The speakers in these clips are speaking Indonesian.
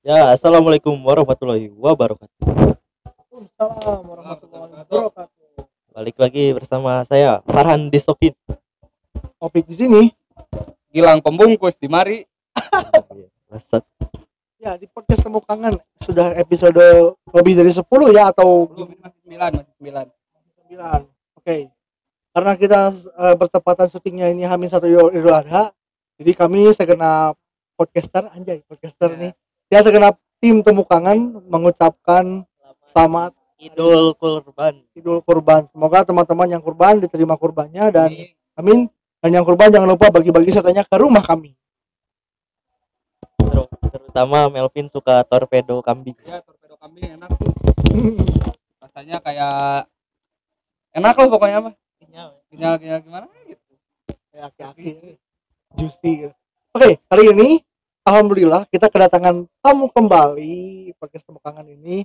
Ya, assalamualaikum warahmatullahi wabarakatuh. Waalaikumsalam warahmatullahi wabarakatuh. Balik lagi bersama saya Farhan Disokin. Topik di sini Gilang pembungkus di mari. Bangsat. ya di podcast temu kangen sudah episode lebih dari 10 ya atau Belum masih 9, masih 9. 9. Oke. Karena kita eh, bertepatan syutingnya ini Hamin satu Idul Adha, jadi kami segenap podcaster anjay podcaster Ya. nih. Ya segenap tim temu kangen mengucapkan selamat Idul Kurban. Idul Kurban. Semoga teman-teman yang kurban diterima kurbannya dan amin. Dan yang kurban jangan lupa bagi-bagi satenya ke rumah kami. Ter- Terutama Melvin suka torpedo kambing. ya torpedo kambing enak tuh. Rasanya kayak enak lah pokoknya mah. Kenyal kenyal gimana gitu. Ya, aki-aki juicy oke hari ini alhamdulillah kita kedatangan tamu kembali podcast temu kangen ini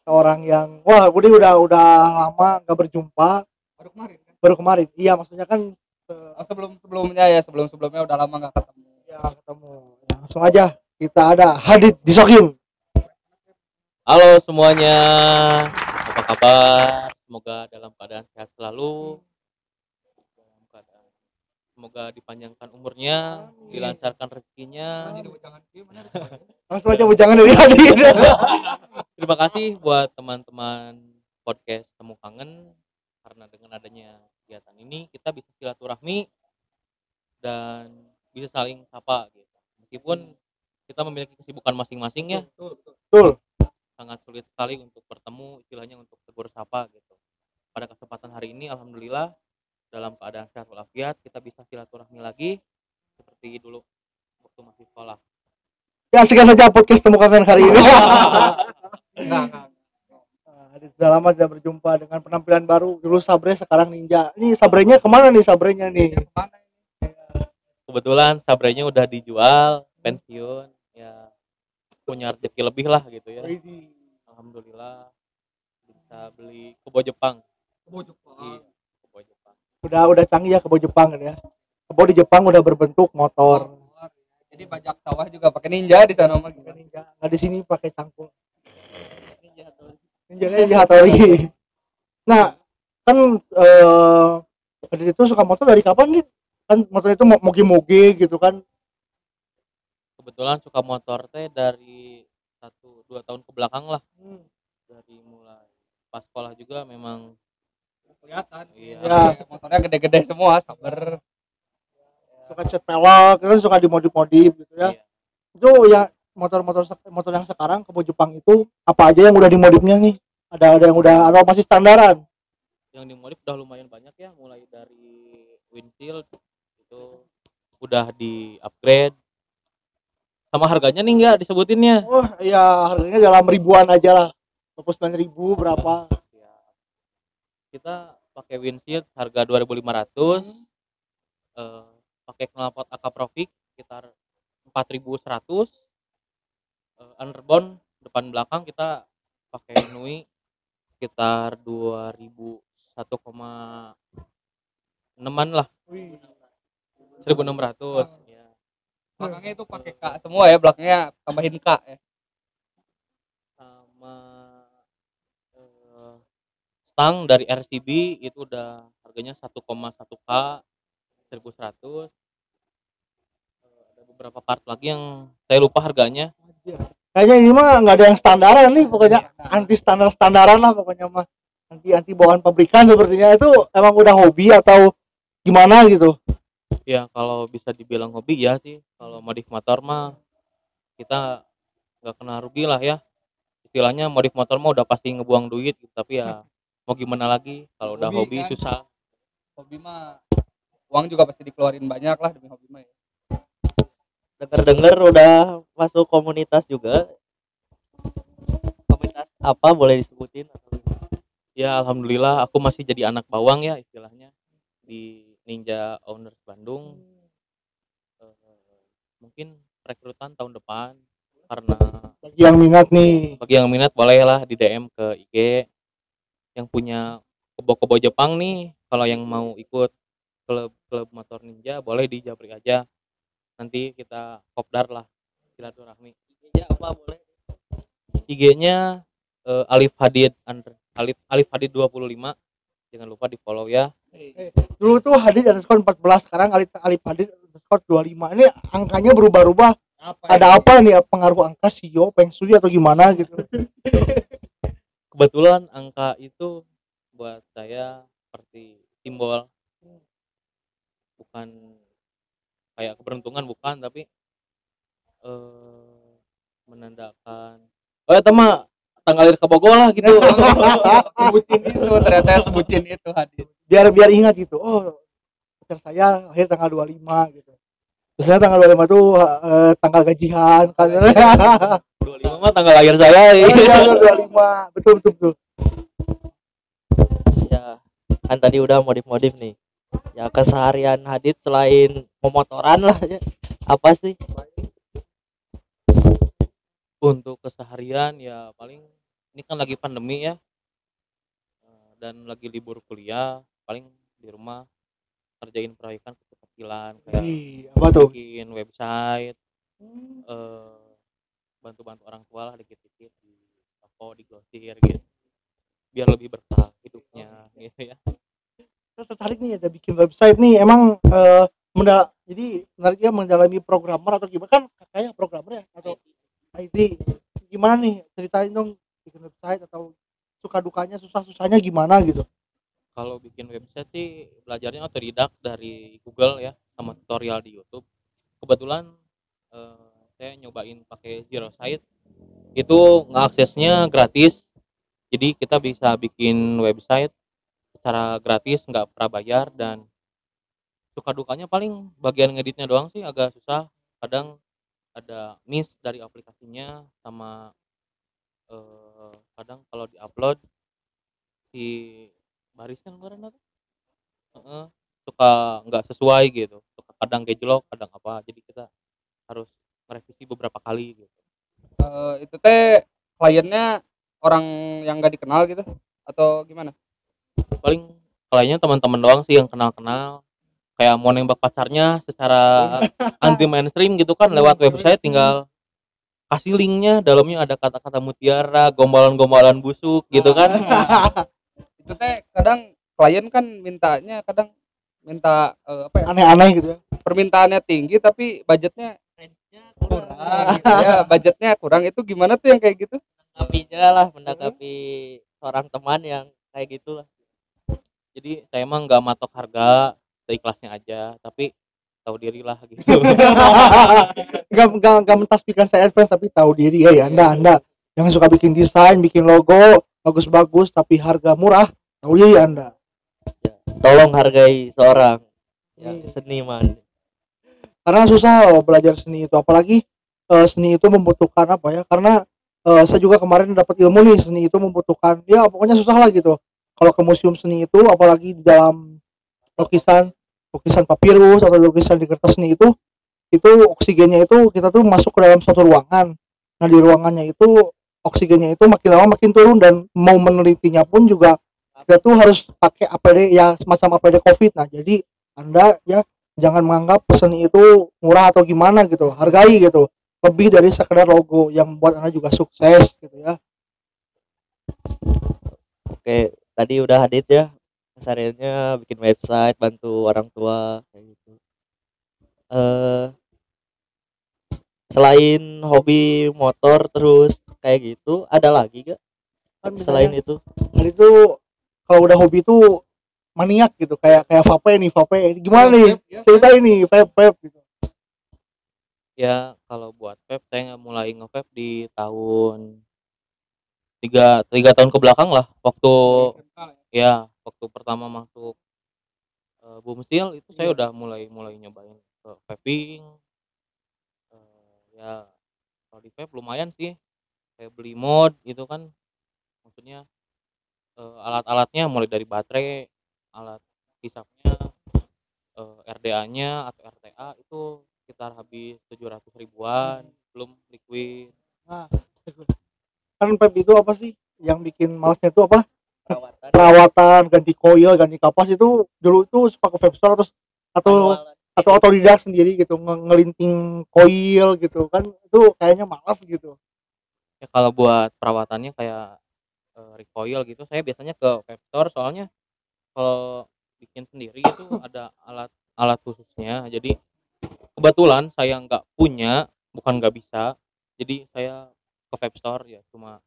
seorang yang wah Budi udah udah lama nggak berjumpa Baru kemarin kan. baru kemarin iya maksudnya kan Oh, sebelum sebelumnya ya sebelum sebelumnya udah lama nggak ketemu. ya ketemu Ya, langsung aja kita ada Hadid Disokin Halo semuanya. Apa kabar? Semoga dalam keadaan sehat selalu. Semoga dipanjangkan umurnya, dilancarkan rezekinya. Benar. langsung aja bujangan dari Hadid Terima kasih buat teman-teman podcast Temu Kangen karena dengan adanya kegiatan ini kita bisa silaturahmi dan bisa saling sapa gitu. Meskipun kita memiliki kesibukan masing-masing ya, Betul, betul. betul sangat sulit sekali untuk bertemu istilahnya untuk tegur sapa gitu. Pada kesempatan hari ini alhamdulillah dalam keadaan sehat walafiat kita bisa silaturahmi lagi seperti dulu waktu masih sekolah. ya sekian saja podcast temu kangen hari ini. Nah, sudah lama tidak berjumpa dengan penampilan baru. Dulu Sabre sekarang Ninja. Ini Sabrenya ke mana nih Sabrenya nih? Kebetulan sabrenya udah dijual pensiun ya punya rezeki lebih lah gitu ya. Alhamdulillah bisa beli kebo Jepang. Kebo Jepang. iya. kebo Jepang udah udah canggih ya kebo Jepang kan ya. Kebo di Jepang udah berbentuk motor. Jadi bajak sawah juga pakai ninja di sana mah. Pakai ninja. Nggak di sini pakai cangkul. Ninja ninja Hattori. Nah kan eh Adit itu suka motor dari kapan nih kan motor itu mo- moge-moge gitu kan. Kebetulan suka motor teh dari satu dua tahun ke belakang lah dari mulai pas sekolah juga memang kelihatan. Iya. Ya. Motornya gede-gede semua, sabar. suka cat pelek kan suka dimodif-modif gitu ya iya. itu ya motor-motor motor yang sekarang kebo Jepang itu apa aja yang udah dimodifnya nih ada ada yang udah atau masih standaran yang dimodif udah lumayan banyak ya mulai dari windshield itu udah di upgrade sama harganya nih enggak disebutinnya Wah, ya harganya dalam ribuan aja lah. 29 ribu berapa? Kita pakai windshield harga 2500 eh, pakai knalpot AK Profik sekitar 4100 eh, underbone depan belakang kita pakai Nui sekitar 2000 1,6an lah. 1600 ya Belakangnya itu pakai K semua ya, belakangnya tambahin K ya. Stang dari RCB itu udah harganya 1,1k 1100 Eh, ada beberapa part lagi yang saya lupa harganya Kayaknya ini mah nggak ada yang standaran nih, pokoknya anti standar standaran lah pokoknya mah. Anti anti bawaan pabrikan sepertinya itu emang udah hobi atau gimana gitu. ya kalau bisa dibilang hobi ya sih kalau modif motor mah kita nggak kena rugi lah ya istilahnya modif motor mah udah pasti ngebuang duit gitu. tapi ya mau gimana lagi? Kalau udah Hobi, hobi kan? susah. Hobi mah uang juga pasti dikeluarin banyak lah demi hobi mah ya. dengar udah masuk komunitas juga. Komunitas apa boleh disebutin? Ya alhamdulillah aku masih jadi anak bawang ya istilahnya di Ninja Owners Bandung. Eh, mungkin rekrutan tahun depan karena Bagi yang minat nih, bagi yang minat bolehlah di DM ke IG yang punya kebo-kebo Jepang nih kalau yang mau ikut klub klub motor ninja boleh di Japri aja. Nanti kita kopdar lah silaturahmi. IG apa boleh? IG-nya eh, Alif Hadid under Alif Alif Hadid 25 jangan lupa di follow ya dulu tuh Hadid underscore 14 sekarang Alif Alif Hadid underscore 25 ini angkanya berubah-ubah. Apa ada apa nih pengaruh angka sio Peng Shui atau gimana gitu kebetulan angka itu buat saya seperti simbol. Bukan kayak keberuntungan bukan tapi eh menandakan oh ya teman tanggal lahir kebogoh lah gitu. Sebutin itu ternyata sebutin itu hadis biar biar ingat gitu oh pacar saya lahir tanggal 25 gitu biasanya tanggal 25 tuh eh, tanggal gajian kan? 25 mah tanggal lahir saya Iya, 25 betul betul betul. Ya kan tadi udah modif-modif nih. Ya keseharian Hadid selain pemotoran lah ya. Apa sih? Untuk keseharian ya paling ini kan lagi pandemi ya. Eh, dan lagi libur kuliah paling di rumah kerjain proyekan kecil-kecilan kayak Ih, apa tuh? bikin website eh bantu-bantu orang tua lah dikit-dikit di toko di grosir gitu. Biar lebih berkah hidupnya gitu ya. Saya tertarik nih ada bikin website nih. Emang eh menda- jadi menariknya mendalami programmer atau gimana? Kan kakaknya programmer ya atau IT gimana nih? Ceritain dong bikin website atau suka dukanya susah susahnya gimana gitu kalau bikin website sih belajarnya otodidak dari Google ya sama tutorial di YouTube. Kebetulan eh, saya nyobain pakai Zero Site itu ngaksesnya gratis. Jadi kita bisa bikin website secara gratis nggak pernah bayar dan suka dukanya paling bagian ngeditnya doang sih agak susah. Kadang ada miss dari aplikasinya sama eh, kadang kalau diupload si barisnya kemarin apa? Heeh, suka nggak sesuai gitu. Suka kadang gejlok kadang apa. Jadi kita harus merevisi beberapa kali gitu. Eh, itu teh kliennya orang yang gak dikenal gitu? Atau gimana? Paling kayaknya teman-teman doang sih yang kenal-kenal. Kayak mau nembak pacarnya secara anti mainstream gitu kan lewat website tinggal kasih linknya. Dalamnya ada kata-kata mutiara gombalan-gombalan busuk gitu kan itu teh kadang klien kan mintanya kadang minta eh, apa ya? Aneh-aneh gitu ya. Permintaannya tinggi tapi budgetnya kurang. gitu ya. Budgetnya kurang. Itu gimana tuh yang kayak gitu? Menanggapinya lah menanggapi seorang teman yang kayak gitulah. Jadi saya emang nggak matok harga seikhlasnya aja tapi tahu diri lah gitu. Nggak nggak nggak mentasbihkan saya advance tapi tahu diri. Ya, ya anda anda yang suka bikin desain bikin logo bagus-bagus tapi harga murah. Tahu diri anda? Tolong hargai seorang yang Iya. seniman. Karena susah loh belajar seni itu. Apalagi eh, seni itu membutuhkan apa ya? Karena eh, saya juga kemarin dapat ilmu nih seni itu membutuhkan ya pokoknya susah lah gitu. Kalau ke museum seni itu apalagi di dalam lukisan lukisan papirus atau lukisan di kertas seni itu itu oksigennya itu kita tuh masuk ke dalam suatu ruangan. Nah di ruangannya itu oksigennya itu makin lama makin turun dan mau menelitinya pun juga kita tuh harus pakai APD ya semacam APD COVID. Nah jadi anda ya jangan menganggap seni itu murah atau gimana gitu hargai gitu lebih dari sekedar logo yang membuat anda juga sukses gitu ya. Oke tadi udah Hadid ya kesehariannya bikin website bantu orang tua kayak gitu. Eh selain hobi motor terus kayak gitu ada lagi gak kan selain itu. Kan itu kalau udah hobi itu maniak gitu kayak kayak vape nih vape. Gimana nih? Ya, cerita ini vape vape gitu. Ya kalau buat vape saya nggak mulai nge-vape di tahun tiga tiga tahun ke belakang lah. Waktu ya. waktu pertama masuk uh, Bumsil itu saya Iya. udah mulai mulai nyobain ke vaping. Eh, ya kalau di vape lumayan sih kayak beli mod gitu kan. Maksudnya eh, alat-alatnya mulai dari baterai alat hisapnya eh, RDA-nya atau RTA itu sekitar habis 700 ribuan belum liquid. Kan vape itu apa sih yang bikin malasnya itu apa? Perawatan. Perawatan ganti koil ganti kapas itu dulu itu pakai vape store terus atau atau otodidak sendiri gitu nge- ngelinting koil gitu kan itu kayaknya malas gitu ya kalau buat perawatannya kayak eh, recoil gitu saya biasanya ke vape store soalnya kalau bikin sendiri itu ada alat alat khususnya jadi kebetulan saya nggak punya bukan nggak bisa jadi saya ke vape store ya cuma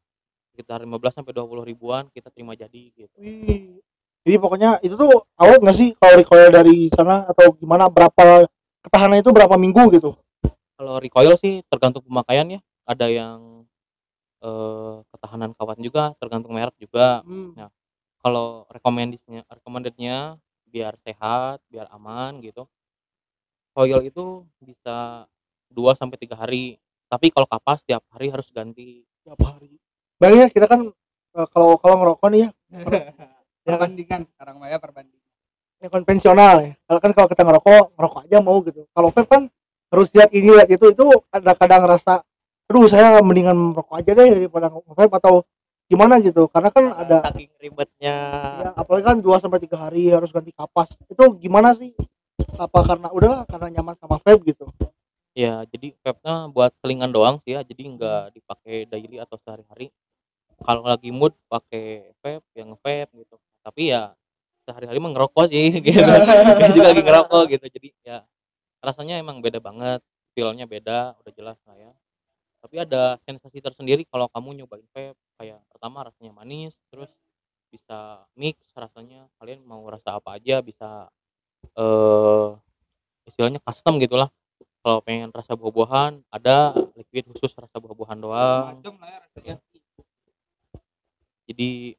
sekitar 15 sampai 20 ribuan kita terima jadi gitu Wih. Jadi pokoknya itu tuh awet nggak sih kalau recoil dari sana atau gimana berapa ketahanan itu berapa minggu gitu? kalau recoil sih tergantung pemakaian ya ada yang eh, ketahanan kawan juga tergantung merek juga Hmm. kalau rekomendasinya recommendednya biar sehat biar aman gitu coil itu bisa 2 sampai tiga hari tapi kalau kapas tiap hari harus ganti Tiap hari. Bayangin ya, kita kan eh, kalau kalau ngerokok nih ya, Ya kan? perbandingan sekarang Maya perbandingan yang konvensional ya. Kalau kan kalau kita ngerokok, ngerokok aja mau gitu. Kalau vape kan harus lihat ini lihat itu itu kadang-kadang rasa aduh saya mendingan merokok aja deh daripada vape atau gimana gitu. Karena kan ada saking ribetnya. Ya apalagi kan 2 sampai tiga hari harus ganti kapas. Itu gimana sih? Apa karena udahlah karena nyaman sama vape gitu. ya jadi vape-nya buat selingan doang sih ya. Jadi nggak dipakai daily atau sehari-hari. Kalau lagi mood pakai vape yang vape gitu. Tapi ya sehari-hari mah ngerokok sih. Gitu. Juga lagi ngerokok gitu. Jadi ya rasanya emang beda banget. Feelnya beda udah jelas lah ya tapi ada sensasi tersendiri kalau kamu nyobain vape kayak pertama rasanya manis terus bisa mix rasanya. Kalian mau rasa apa aja bisa eh istilahnya custom gitulah. Kalau pengen rasa buah-buahan ada liquid khusus rasa buah-buahan doang. Ya jadi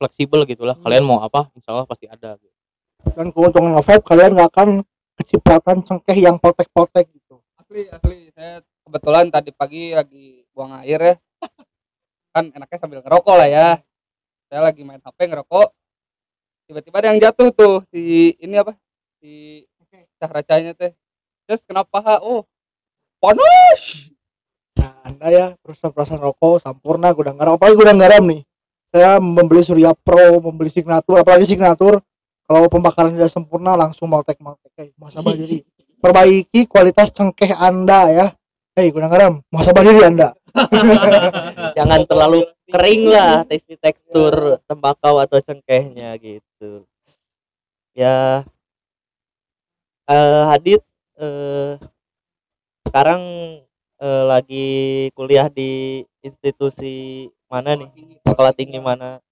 fleksibel gitulah. Kalian mau apa insya Allah pasti ada. Gitu. Dan keuntungan vape kalian nggak akan kecipratan cengkeh yang potek-potek gitu. asli asli. Saya kebetulan tadi pagi lagi buang air ya. Kan enaknya sambil ngerokok lah ya. Saya lagi main HP ngerokok. Tiba-tiba ada yang jatuh tuh si ini apa? Si cahracanya teh. Terus kenapa ha? Oh panas! Nah, anda ya perusahaan-perusahaan rokok sampurna gudang garam. Apalagi gudang garam nih. Saya membeli Surya Pro membeli Signatur apalagi Signatur. Kalau pembakaran tidak sempurna langsung maltek maltek muhasabah diri. Perbaiki kualitas cengkeh anda ya hei gudang garam. Muhasabah diri anda. Jangan terlalu kering lah tekstur tekstur tembakau atau cengkehnya gitu. Ya. Eh Hadit eh sekarang eh, lagi kuliah di institusi mana nih? Sekolah tinggi mana?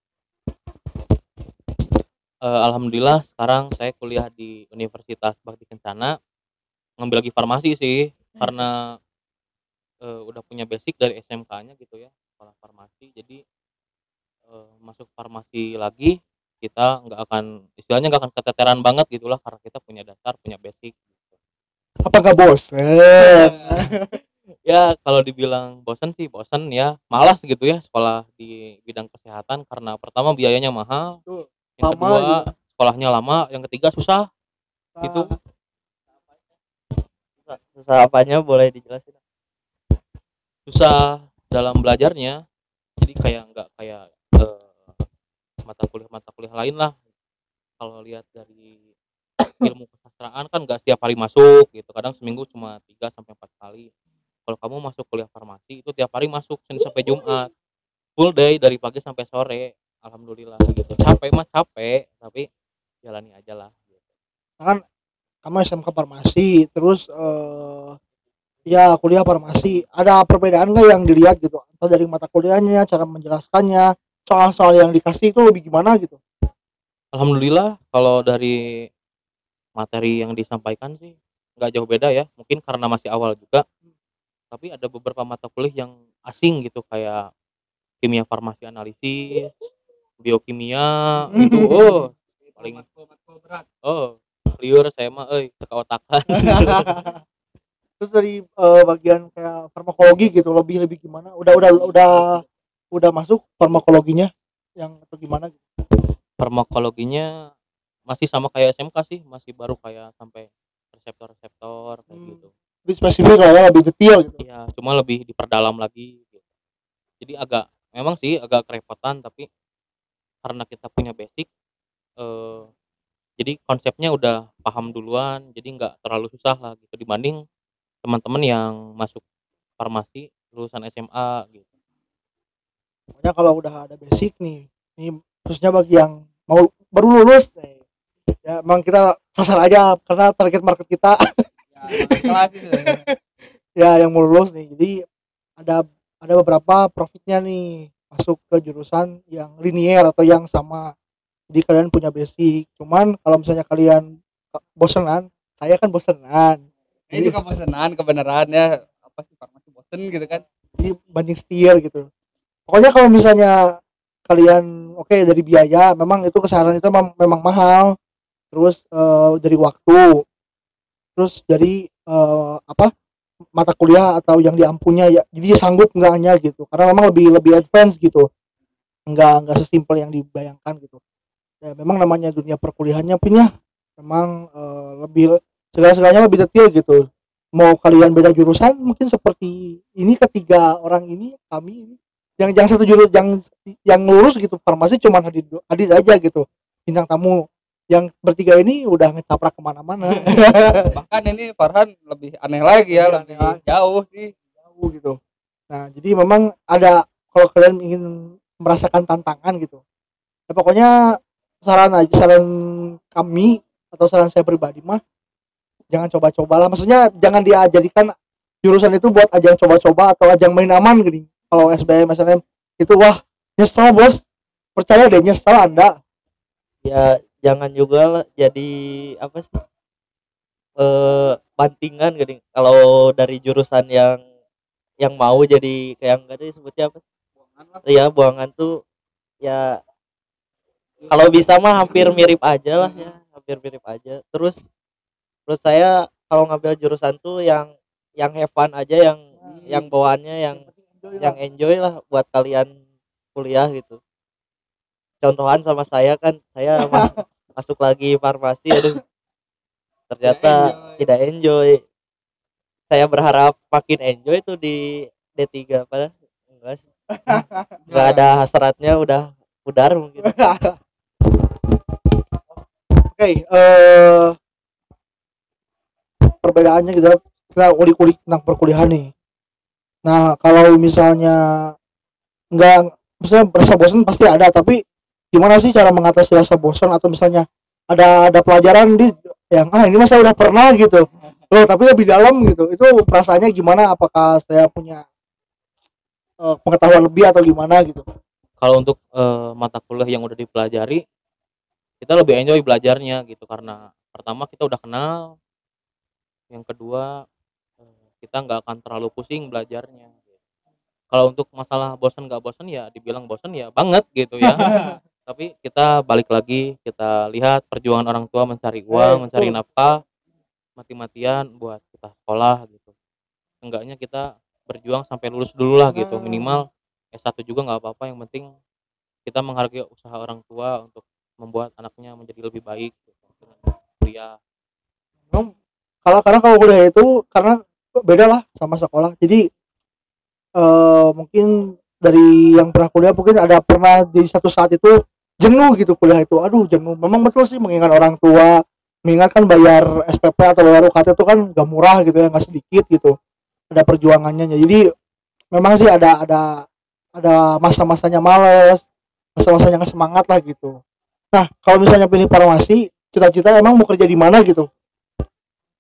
Eh, alhamdulillah sekarang saya kuliah di Universitas Bakti Kencana. Ngambil lagi farmasi sih karena eh, udah punya basic dari SMK-nya gitu ya sekolah farmasi. Jadi eh, masuk farmasi lagi kita nggak akan istilahnya nggak akan keteteran banget gitulah karena kita punya dasar punya basic gitu. apa gak bosen ya kalau dibilang bosen sih bosen ya. Malas gitu ya sekolah di bidang kesehatan karena pertama biayanya mahal Betul. yang Lama kedua juga. sekolahnya lama yang ketiga susah gitu. Susah, susah apanya? Boleh dijelasin susah dalam belajarnya. Jadi kayak nggak kayak eh, mata kuliah mata kuliah lain lah. Kalau lihat dari ilmu kesastraan kan nggak setiap hari masuk gitu. Kadang seminggu cuma 3 sampai empat kali. Kalau kamu masuk kuliah farmasi itu tiap hari masuk Senin sampai Jumat. Full day dari pagi sampai sore. Alhamdulillah gitu. Capek mah capek tapi jalani aja lah gitu. kan kamu SMK farmasi terus eh ya kuliah farmasi. Ada perbedaan nggak yang dilihat gitu? Atau dari mata kuliahnya cara menjelaskannya soal-soal yang dikasih itu lebih gimana gitu? Alhamdulillah kalau dari materi yang disampaikan sih nggak jauh beda ya. Mungkin karena masih awal juga. Tapi ada beberapa mata kuliah yang asing gitu kayak kimia farmasi analisis biokimia gitu. Oh paling matkul berat oh liur saya mah teka otakan terus dari eh, bagian kayak farmakologi gitu lebih lebih gimana udah udah udah udah masuk farmakologinya yang atau gimana gitu farmakologinya masih sama kayak SMK sih masih baru kayak sampai reseptor-reseptor kayak Hmm. gitu lebih spesifik lah ya lebih detail gitu Iya, cuma lebih diperdalam lagi. gitu. Jadi agak, memang sih agak kerepotan, tapi karena kita punya basic, eh, jadi konsepnya udah paham duluan, jadi nggak terlalu susah lah gitu dibanding teman-teman yang masuk farmasi lulusan SMA gitu. pokoknya kalau udah ada basic nih ini khususnya bagi yang mau baru lulus nih ya emang kita sasar aja karena target market kita. Ya, ya yang mau lulus nih jadi ada ada beberapa profitnya nih masuk ke jurusan yang linier atau yang sama. Jadi kalian punya basic cuman kalau misalnya kalian bosenan saya kan bosenan Ini juga bosenan kebenaran ya. Apa sih farmasi bosen gitu kan. jadi banding setir gitu. Pokoknya kalau misalnya kalian oke dari biaya memang itu kesehatan itu memang, mahal. Terus eh, dari waktu. Terus dari eh, apa mata kuliah atau yang diampunya ya jadi sanggup enggaknya gitu. Karena memang lebih lebih advance gitu. Enggak enggak sesimpel yang dibayangkan gitu. Ya memang namanya dunia perkuliahannya punya memang eh, lebih segala-segalanya lebih detail gitu. Mau kalian beda jurusan mungkin seperti ini ketiga orang ini kami ini. Yang yang satu jurus yang yang lurus gitu farmasi cuma hadir hadir aja gitu. Bintang tamu. Yang bertiga ini udah ngecaprak ke mana-mana. Bahkan ini Farhan lebih aneh lagi ya, Iya, lebih aneh. jauh sih. jauh gitu. Nah jadi memang ada kalau kalian ingin merasakan tantangan gitu. Ya pokoknya saran aja saran kami atau saran saya pribadi mah jangan coba-cobalah maksudnya jangan dia jadikan jurusan itu buat ajang coba-coba atau ajang main aman gini. Kalau SBM SNM itu wah nyesel bos. Percaya deh nyesel anda. Ya jangan juga lah jadi apa sih eh bantingan gini. Kalau dari jurusan yang yang mau jadi kayak enggak tadi sebutnya apa Buangan lah. ya buangan tuh ya kalau bisa mah hampir mirip aja lah ya hampir mirip aja. Terus terus saya kalau ngambil jurusan tuh yang yang have fun aja yang yang bawaannya yang yang enjoy lah buat kalian kuliah gitu. Contohan sama saya kan saya mas- masuk lagi farmasi aduh. Ternyata enjoy. tidak enjoy. Saya berharap makin enjoy tuh di D3 padahal enggak sih. Nggak ada hasratnya udah pudar mungkin. Oke, eh perbedaannya gitu kita ulik-ulik tentang perkuliahan nih. Nah, kalau misalnya nggak misalnya rasa bosan pasti ada, tapi gimana sih cara mengatasi rasa bosan atau misalnya ada ada pelajaran di yang ah ini masa udah pernah gitu. Loh, tapi lebih dalam gitu. Itu perasaannya gimana? Apakah saya punya eh, pengetahuan lebih atau gimana gitu? kalau untuk eh, mata kuliah yang udah dipelajari kita lebih enjoy belajarnya gitu karena pertama kita udah kenal yang kedua eh, kita nggak akan terlalu pusing belajarnya. Kalau untuk masalah bosan nggak bosan ya dibilang bosan ya banget gitu ya. Tapi kita balik lagi kita lihat perjuangan orang tua mencari uang mencari nafkah mati-matian buat kita sekolah gitu. Enggaknya kita berjuang sampai lulus dulu lah gitu. Nah. minimal S1 juga nggak apa-apa yang penting kita menghargai usaha orang tua untuk membuat anaknya menjadi lebih baik gitu, dengan kuliah kalau karena kalau kuliah itu karena beda lah sama sekolah. Jadi eh mungkin dari yang pernah kuliah mungkin ada pernah di satu saat itu jenuh gitu kuliah itu. Aduh jenuh. Memang betul sih mengingat orang tua mengingat kan bayar SPP atau bayar UKT itu kan gak murah gitu ya nggak sedikit gitu. Ada perjuangannya. Jadi memang sih ada ada ada masa-masanya males masa-masanya semangat lah gitu. Nah kalau misalnya pilih farmasi cita-cita emang mau kerja di mana gitu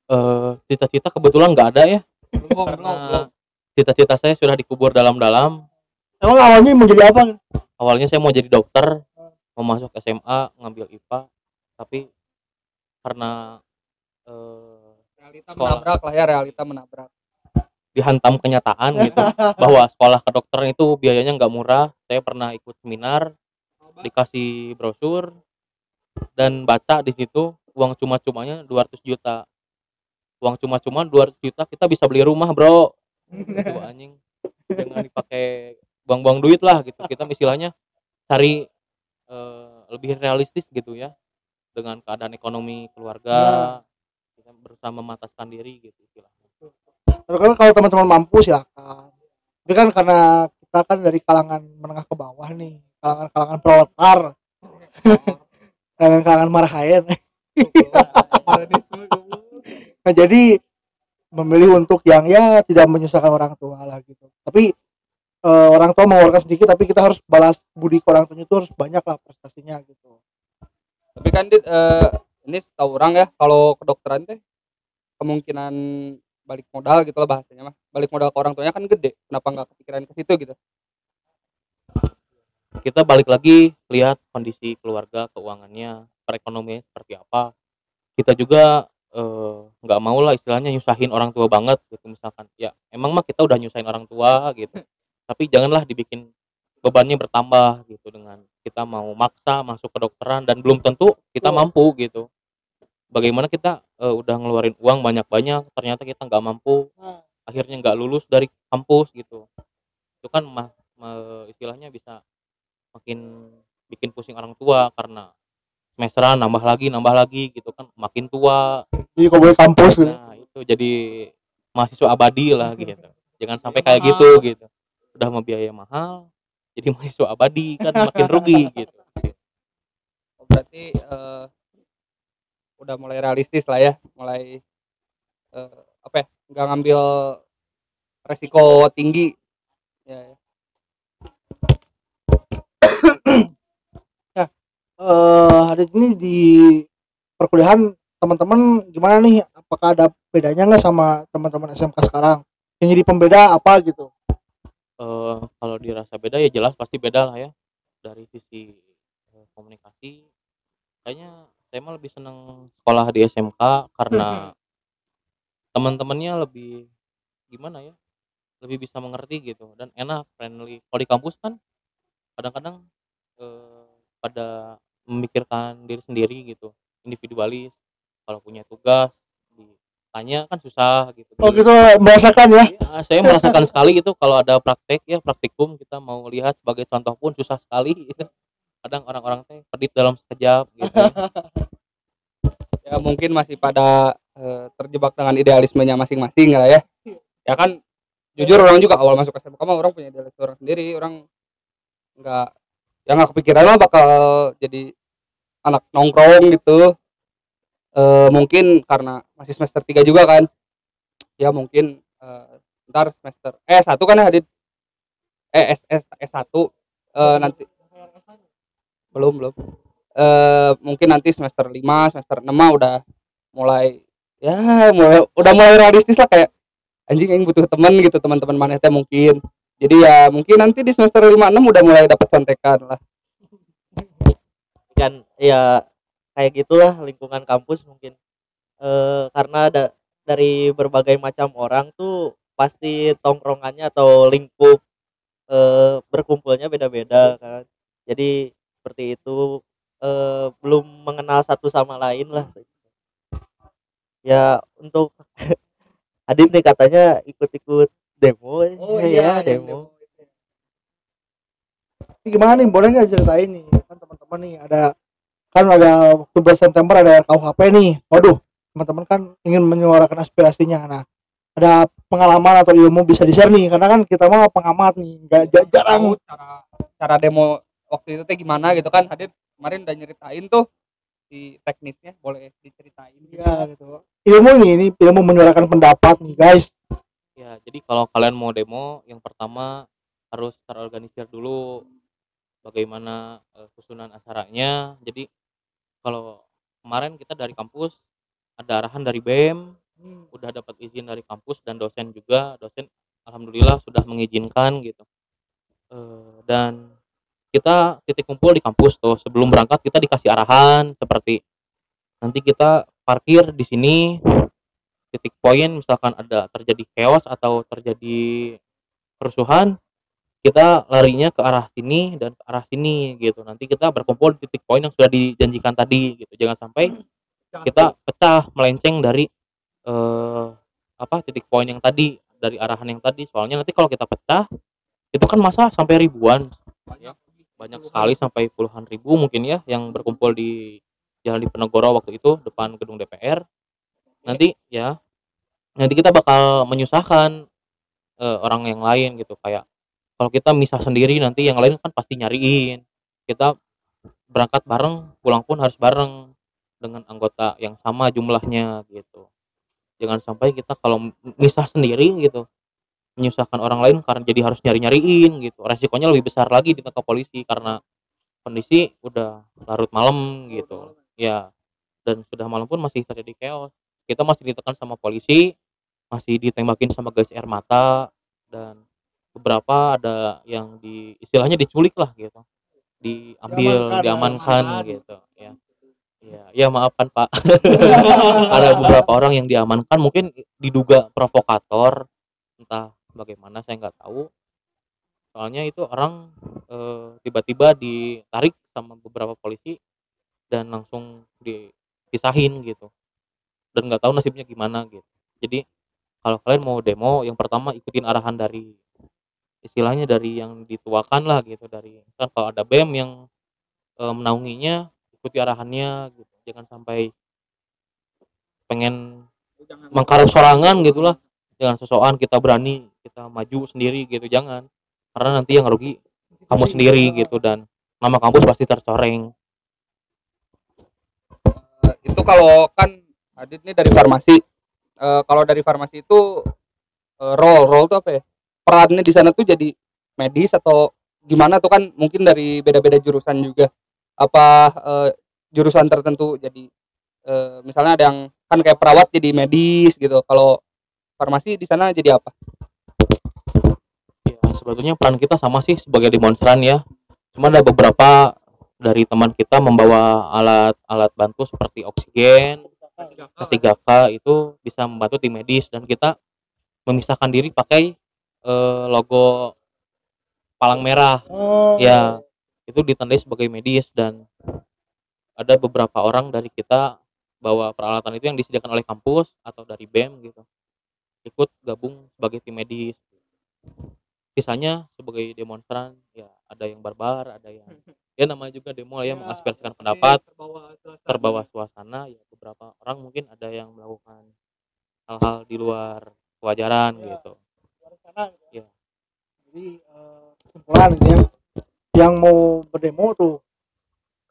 eh cita-cita kebetulan nggak ada ya Belum, karena cita-cita saya sudah dikubur dalam-dalam Emang awalnya mau jadi apa? awalnya saya mau jadi dokter mau masuk SMA ngambil IPA tapi karena eh, Realita Sekolah. menabrak lah ya, realita menabrak. dihantam kenyataan gitu bahwa sekolah kedokteran itu biayanya nggak murah saya pernah ikut seminar dikasih brosur dan baca di situ uang cuma-cumanya 200 juta uang cuma-cuma 200 juta kita bisa beli rumah bro. Itu anjing. Jangan dipakai buang-buang duit lah gitu. Kita istilahnya cari eh, lebih realistis gitu ya dengan keadaan ekonomi keluarga kita berusaha memataskan diri gitu istilahnya. Tapi kan kalau teman-teman mampu silakan. Tapi kan karena kita kan dari kalangan menengah ke bawah nih, kalangan-kalangan proletar, kalangan-kalangan marhaen. Nah jadi memilih untuk yang ya tidak menyusahkan orang tua lah gitu. Tapi eh, orang tua mengeluarkan sedikit tapi kita harus balas budi ke orang tuanya itu harus banyak lah prestasinya gitu. Tapi kan Dit, eh, ini tahu orang ya kalau kedokteran teh kemungkinan balik modal gitu lah bahasanya mah. Balik modal ke orang tuanya kan gede kenapa nggak kepikiran ke situ gitu? Kita balik lagi lihat kondisi keluarga keuangannya perekonomian seperti apa. Kita juga eh, nggak mau lah istilahnya nyusahin orang tua banget gitu misalkan. Ya emang mah kita udah nyusahin orang tua gitu. Tapi janganlah dibikin bebannya bertambah gitu dengan kita mau maksa masuk ke dokteran dan belum tentu kita Oh. mampu gitu. Bagaimana kita eh, udah ngeluarin uang banyak-banyak ternyata kita nggak mampu akhirnya nggak lulus dari kampus gitu. Itu kan mah, mah- istilahnya bisa makin bikin pusing orang tua karena semesteran nambah lagi nambah lagi gitu kan. Makin tua. Jadi kalau boleh kampus gitu. nah itu jadi mahasiswa abadi lah gitu. Jangan sampai kayak gitu gitu. Udah mau biaya mahal jadi mahasiswa abadi kan makin rugi gitu. Oh, berarti eh, udah mulai realistis lah ya mulai eh, apa ya nggak ngambil resiko tinggi. Ya, ya. Eh hari ini di perkuliahan teman-teman gimana nih? Apakah ada bedanya nggak sama teman-teman SMK sekarang? Yang jadi pembeda apa gitu? Eh kalau dirasa beda ya jelas pasti beda lah ya. Dari sisi eh, komunikasi kayaknya saya mah lebih seneng sekolah di SMK karena teman-temannya lebih gimana ya lebih bisa mengerti gitu dan enak friendly. Kalau di kampus kan kadang-kadang eh, pada memikirkan diri sendiri gitu individualis kalau punya tugas ditanya kan susah gitu. Oh gitu merasakan ya? Ya, saya merasakan sekali itu kalau ada praktek ya praktikum kita mau lihat sebagai contoh pun susah sekali gitu. kadang orang-orang teh pedit dalam sekejap gitu. Ya mungkin masih pada eh, terjebak dengan idealismenya masing-masing lah ya. Ya kan jujur orang juga awal masuk SMK mah orang punya idealisme orang sendiri orang nggak ya nggak kepikiran lah bakal jadi anak nongkrong gitu. Eh mungkin karena masih semester 3 juga kan. Ya mungkin eh, ntar semester eh satu kan ya Adit eh S, S, S1 eh, nanti belum belum. Eh mungkin nanti semester 5 semester 6 mah udah mulai ya mulai udah mulai realistis lah kayak anjing yang butuh teman gitu teman-teman mana teh mungkin jadi ya mungkin nanti di semester 5 6 udah mulai dapat contekan lah. Kan ya kayak gitulah lingkungan kampus mungkin. Eh karena ada dari berbagai macam orang tuh pasti tongkrongannya atau lingkup eh berkumpulnya beda-beda kan. Jadi seperti itu. Eh belum mengenal satu sama lain lah. Ya untuk Adit nih katanya ikut-ikut demo ya demo. Ini gimana nih? Boleh nggak ceritain nih? Kan teman-teman nih ada kan ada waktu bulan September ada KUHP nih. Waduh teman-teman kan ingin menyuarakan aspirasinya. Nah ada pengalaman atau ilmu bisa di share nih. Karena kan kita mah pengamat nih nggak ja- jarang. cara cara demo waktu itu teh gimana gitu kan. Hadid kemarin udah nyeritain tuh di teknisnya boleh diceritain. Ya gitu. Ilmu nih ini ilmu menyuarakan pendapat nih guys ya jadi kalau kalian mau demo yang pertama harus terorganisir dulu bagaimana eh, susunan acaranya jadi kalau kemarin kita dari kampus ada arahan dari BEM udah dapat izin dari kampus dan dosen juga dosen alhamdulillah sudah mengizinkan gitu. Eh, dan kita titik kumpul di kampus tuh sebelum berangkat kita dikasih arahan seperti nanti kita parkir di sini titik poin misalkan ada terjadi chaos atau terjadi kerusuhan kita larinya ke arah sini dan ke arah sini gitu. Nanti kita berkumpul di titik poin yang sudah dijanjikan tadi gitu. Jangan sampai kita pecah melenceng dari eh, apa titik poin yang tadi dari arahan yang tadi. Soalnya nanti kalau kita pecah itu kan masa sampai ribuan. Banyak. Banyak sekali sampai puluhan ribu mungkin ya yang berkumpul di Jalan Diponegoro waktu itu depan gedung DPR nanti ya nanti kita bakal menyusahkan eh, orang yang lain gitu. Kayak kalau kita misah sendiri nanti yang lain kan pasti nyariin. Kita berangkat bareng pulang pun harus bareng dengan anggota yang sama jumlahnya gitu. Jangan sampai kita kalau misah sendiri gitu menyusahkan orang lain karena jadi harus nyari-nyariin gitu. Resikonya lebih besar lagi ditangkap polisi karena kondisi udah larut malam gitu. Ya dan sudah malam pun masih terjadi chaos. Kita masih ditekan sama polisi masih ditembakin sama gas air mata dan beberapa ada yang di istilahnya diculik lah gitu. Diambil Diamankan, diamankan gitu ya. Ya ya maafkan pak. Ada beberapa orang yang diamankan mungkin diduga provokator entah bagaimana saya nggak tahu. Soalnya itu orang eh, tiba-tiba ditarik sama beberapa polisi dan langsung dipisahin gitu. Dan nggak tahu nasibnya gimana gitu. Jadi kalau kalian mau demo yang pertama ikutin arahan dari istilahnya dari yang dituakan lah gitu dari kan kalau ada bem yang eh, menaunginya ikuti arahannya gitu. Jangan sampai pengen mengkarep sorangan gitulah. Jangan sosokan kita berani kita maju sendiri gitu jangan. Karena nanti yang rugi kamu sendiri gitu dan nama kampus pasti tercoreng. Eh, itu kalau kan Adit nih dari farmasi Eh, kalau dari farmasi itu eh, role role tuh apa ya? Perannya di sana tuh jadi medis atau gimana tuh kan mungkin dari beda-beda jurusan juga. Apa eh, jurusan tertentu jadi eh, misalnya ada yang kan kayak perawat jadi medis gitu. Kalau farmasi di sana jadi apa? Ya sebetulnya peran kita sama sih sebagai demonstran ya. Cuma ada beberapa dari teman kita membawa alat-alat bantu seperti oksigen P3K itu bisa membantu tim medis dan kita memisahkan diri pakai eh, logo palang merah. Oh, ya itu ditandai sebagai medis dan ada beberapa orang dari kita bawa peralatan itu yang disediakan oleh kampus atau dari BEM gitu ikut gabung sebagai tim medis. Sisanya sebagai demonstran ya ada yang barbar ada yang ya namanya juga demo lah ya mengaspirasikan pendapat terbawa suasana. ya beberapa orang mungkin ada yang melakukan hal-hal di luar kewajaran Ya. gitu. luar sana gitu. Iya. jadi eh, kesimpulan gitu ya yang mau berdemo tuh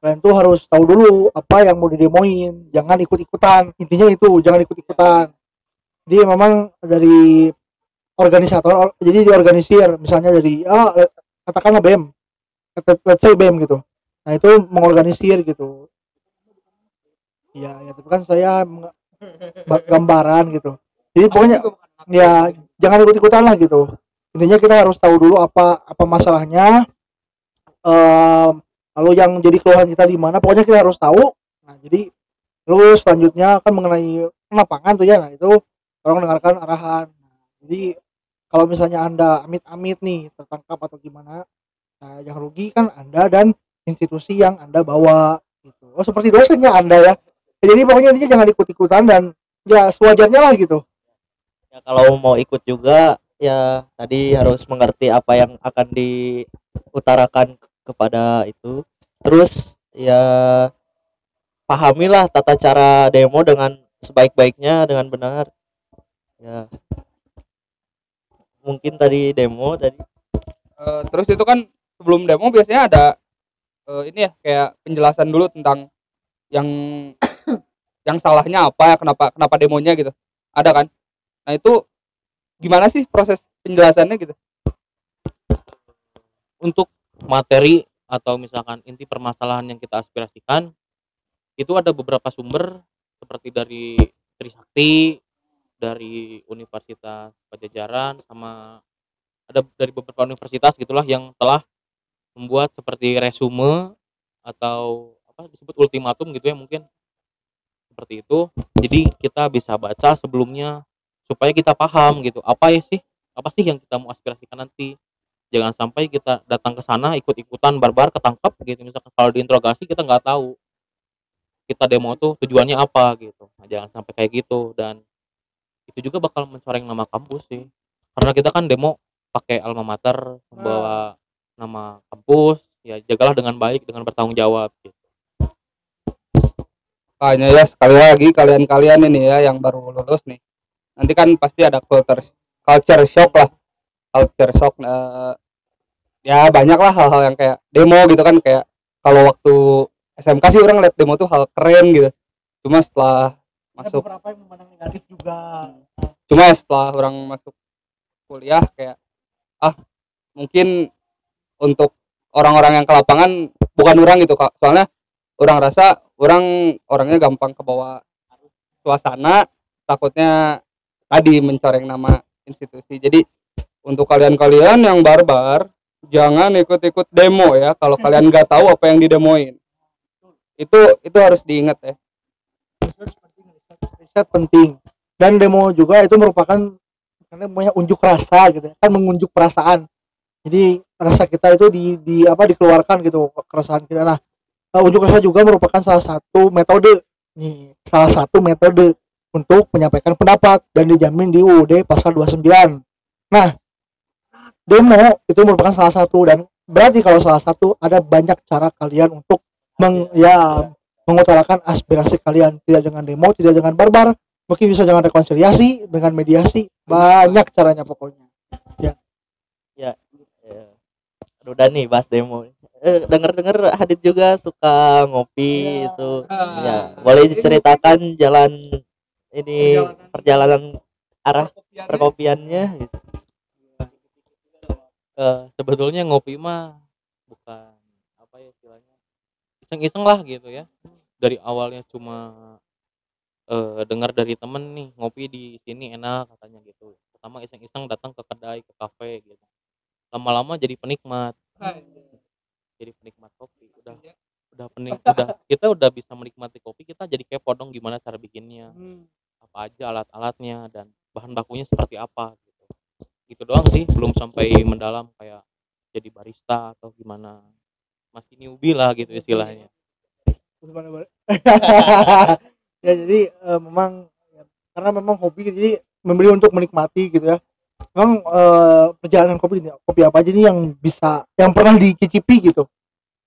kalian tuh harus tahu dulu apa yang mau didemoin. Jangan ikut-ikutan. Intinya itu jangan ikut-ikutan. Jadi memang dari organisator or- jadi diorganisir misalnya dari ah katakanlah BEM let's say BEM gitu. Nah itu mengorganisir gitu. Ya ya tapi kan saya gambaran gitu. Jadi pokoknya ya jangan ikut-ikutan lah gitu. Intinya kita harus tahu dulu apa apa masalahnya. Em, lalu yang jadi keluhan kita di mana pokoknya kita harus tahu. Nah jadi terus selanjutnya kan mengenai lapangan tuh ya. Nah itu orang dengarkan arahan. Jadi kalau misalnya anda amit-amit nih tertangkap atau gimana nah yang rugi kan anda dan institusi yang anda bawa gitu. Oh seperti dosennya anda ya. Ya, jadi pokoknya intinya jangan ikut-ikutan dan ya sewajarnya lah gitu. Ya kalau mau ikut juga ya tadi harus mengerti apa yang akan diutarakan kepada itu. Terus ya pahamilah tata cara demo dengan sebaik-baiknya dengan benar. Ya. Mungkin tadi demo tadi. Eh, terus itu kan sebelum demo biasanya ada eh, ini ya kayak penjelasan dulu tentang yang yang salahnya apa ya kenapa kenapa demonya gitu. Ada kan? Nah itu gimana sih proses penjelasannya gitu? Untuk materi atau misalkan inti permasalahan yang kita aspirasikan itu ada beberapa sumber seperti dari Trisakti dari Universitas Pajajaran sama ada dari beberapa universitas gitulah yang telah membuat seperti resume atau apa disebut ultimatum gitu ya mungkin. Seperti itu. Jadi kita bisa baca sebelumnya supaya kita paham gitu. Apa ya sih? Apa sih yang kita mau aspirasikan nanti? Jangan sampai kita datang ke sana ikut-ikutan barbar ketangkep gitu. Misalkan kalau diinterogasi kita nggak tahu kita demo tuh tujuannya apa gitu. Nah, jangan sampai kayak gitu. Dan itu juga bakal mencoreng nama kampus sih. Karena kita kan demo pakai alma mater membawa nama kampus ya jagalah dengan baik dengan bertanggung jawab gitu. Makanya ya sekali lagi kalian-kalian ini ya yang baru lulus nih. Nanti kan pasti ada culture culture shock lah. Culture shock eh, ya banyak lah hal-hal yang kayak demo gitu kan kayak kalau waktu SMK sih orang lihat demo tuh hal keren gitu. Cuma setelah Ada masuk beberapa yang memandang negatif juga cuma setelah orang masuk kuliah kayak ah mungkin untuk orang-orang yang ke lapangan bukan orang gitu kak. Soalnya orang rasa orang orangnya gampang kebawa suasana takutnya tadi mencoreng nama institusi. Jadi untuk kalian-kalian yang barbar jangan ikut-ikut demo ya. Kalau kalian nggak tahu apa yang didemoin. Itu itu harus diingat ya. Riset penting. Dan demo juga itu merupakan karena namanya unjuk rasa gitu ya, kan mengunjuk perasaan. Jadi rasa kita itu di, di apa dikeluarkan gitu keresahan kita. Nah uh, unjuk rasa juga merupakan salah satu metode nih salah satu metode untuk menyampaikan pendapat dan dijamin di UUD pasal 29 nah demo itu merupakan salah satu dan berarti kalau salah satu ada banyak cara kalian untuk meng, ya mengutarakan aspirasi kalian. Tidak dengan demo tidak dengan barbar mungkin bisa dengan rekonsiliasi dengan mediasi. Banyak caranya pokoknya. Ya. Aduh, udah nih bahas demo. Eh, denger denger Hadid juga suka ngopi Iya. itu. Ya boleh diceritakan jalan ini perjalanan arah perkopiannya? gitu. Eh, sebetulnya ngopi mah bukan apa ya istilahnya iseng-iseng lah gitu ya. Dari awalnya cuma eh, dengar dari temen nih ngopi di sini enak katanya gitu. Pertama iseng-iseng datang ke kedai ke kafe gitu lama-lama jadi penikmat. Jadi penikmat kopi udah udah penik udah kita udah bisa menikmati kopi kita jadi kepo dong gimana cara bikinnya. Apa aja alat-alatnya dan bahan bakunya seperti apa gitu. Gitu doang sih belum sampai mendalam kayak jadi barista atau gimana. Masih newbie lah gitu istilahnya. Ya jadi eh, memang ya, karena memang hobi jadi membeli untuk menikmati gitu ya memang eh, perjalanan kopi ini kopi apa aja nih yang bisa yang pernah dicicipi gitu?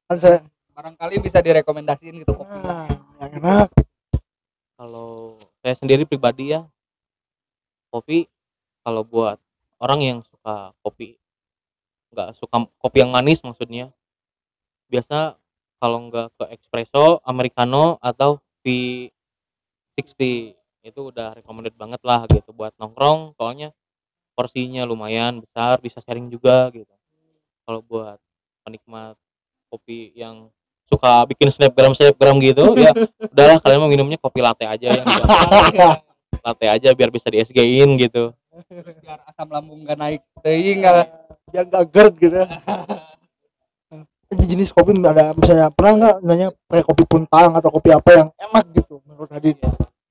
Kan saya barangkali bisa direkomendasiin gitu kopi nah, yang enak. Kalau saya sendiri pribadi ya kopi kalau buat orang yang suka kopi nggak suka kopi yang manis maksudnya biasa kalau nggak ke espresso americano atau V60 itu udah recommended banget lah gitu buat nongkrong soalnya porsinya lumayan besar bisa sharing juga gitu. Kalau buat penikmat kopi yang suka bikin snapgram snapgram gitu ya udahlah kalian mau minumnya kopi latte aja yang latte aja biar bisa di SG-in gitu. Biar asam lambung gak naik teuing nggak biar gak GERD gitu. Jenis kopi ada misalnya pernah nggak nanya kayak kopi puntang atau kopi apa yang enak gitu menurut Hadid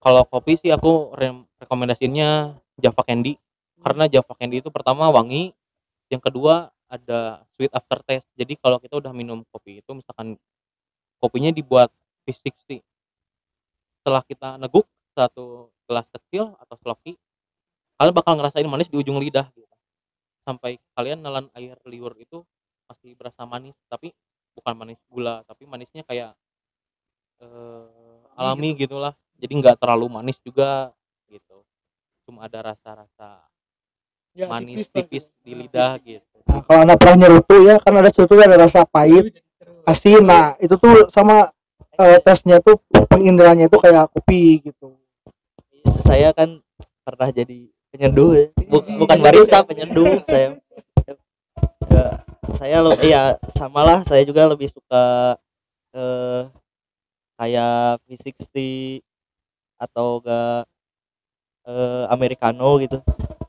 kalau kopi sih aku re rekomendasiinnya Java Candy karena Java Candy itu pertama wangi yang kedua ada sweet aftertaste jadi kalau kita udah minum kopi itu misalkan kopinya dibuat V60 setelah kita neguk satu gelas kecil atau sloki kalian bakal ngerasain manis di ujung lidah gitu. Sampai kalian nelan air liur itu masih berasa manis tapi bukan manis gula tapi manisnya kayak eh, alami gitulah. Jadi nggak terlalu manis juga gitu. Cuma ada rasa-rasa Ya, manis lah tipis gitu. di lidah gitu. Nah, kalau anda pernah nyerutu ya kan ada cerutu ada rasa pahit. asin nah itu tuh sama eh, tesnya tuh penginderanya itu kayak kopi gitu. Saya kan pernah jadi penyeduh ya. Bu- bukan barista penyeduh saya. Ya, saya lo iya samalah saya juga lebih suka eh kayak V60 atau enggak eh, americano gitu.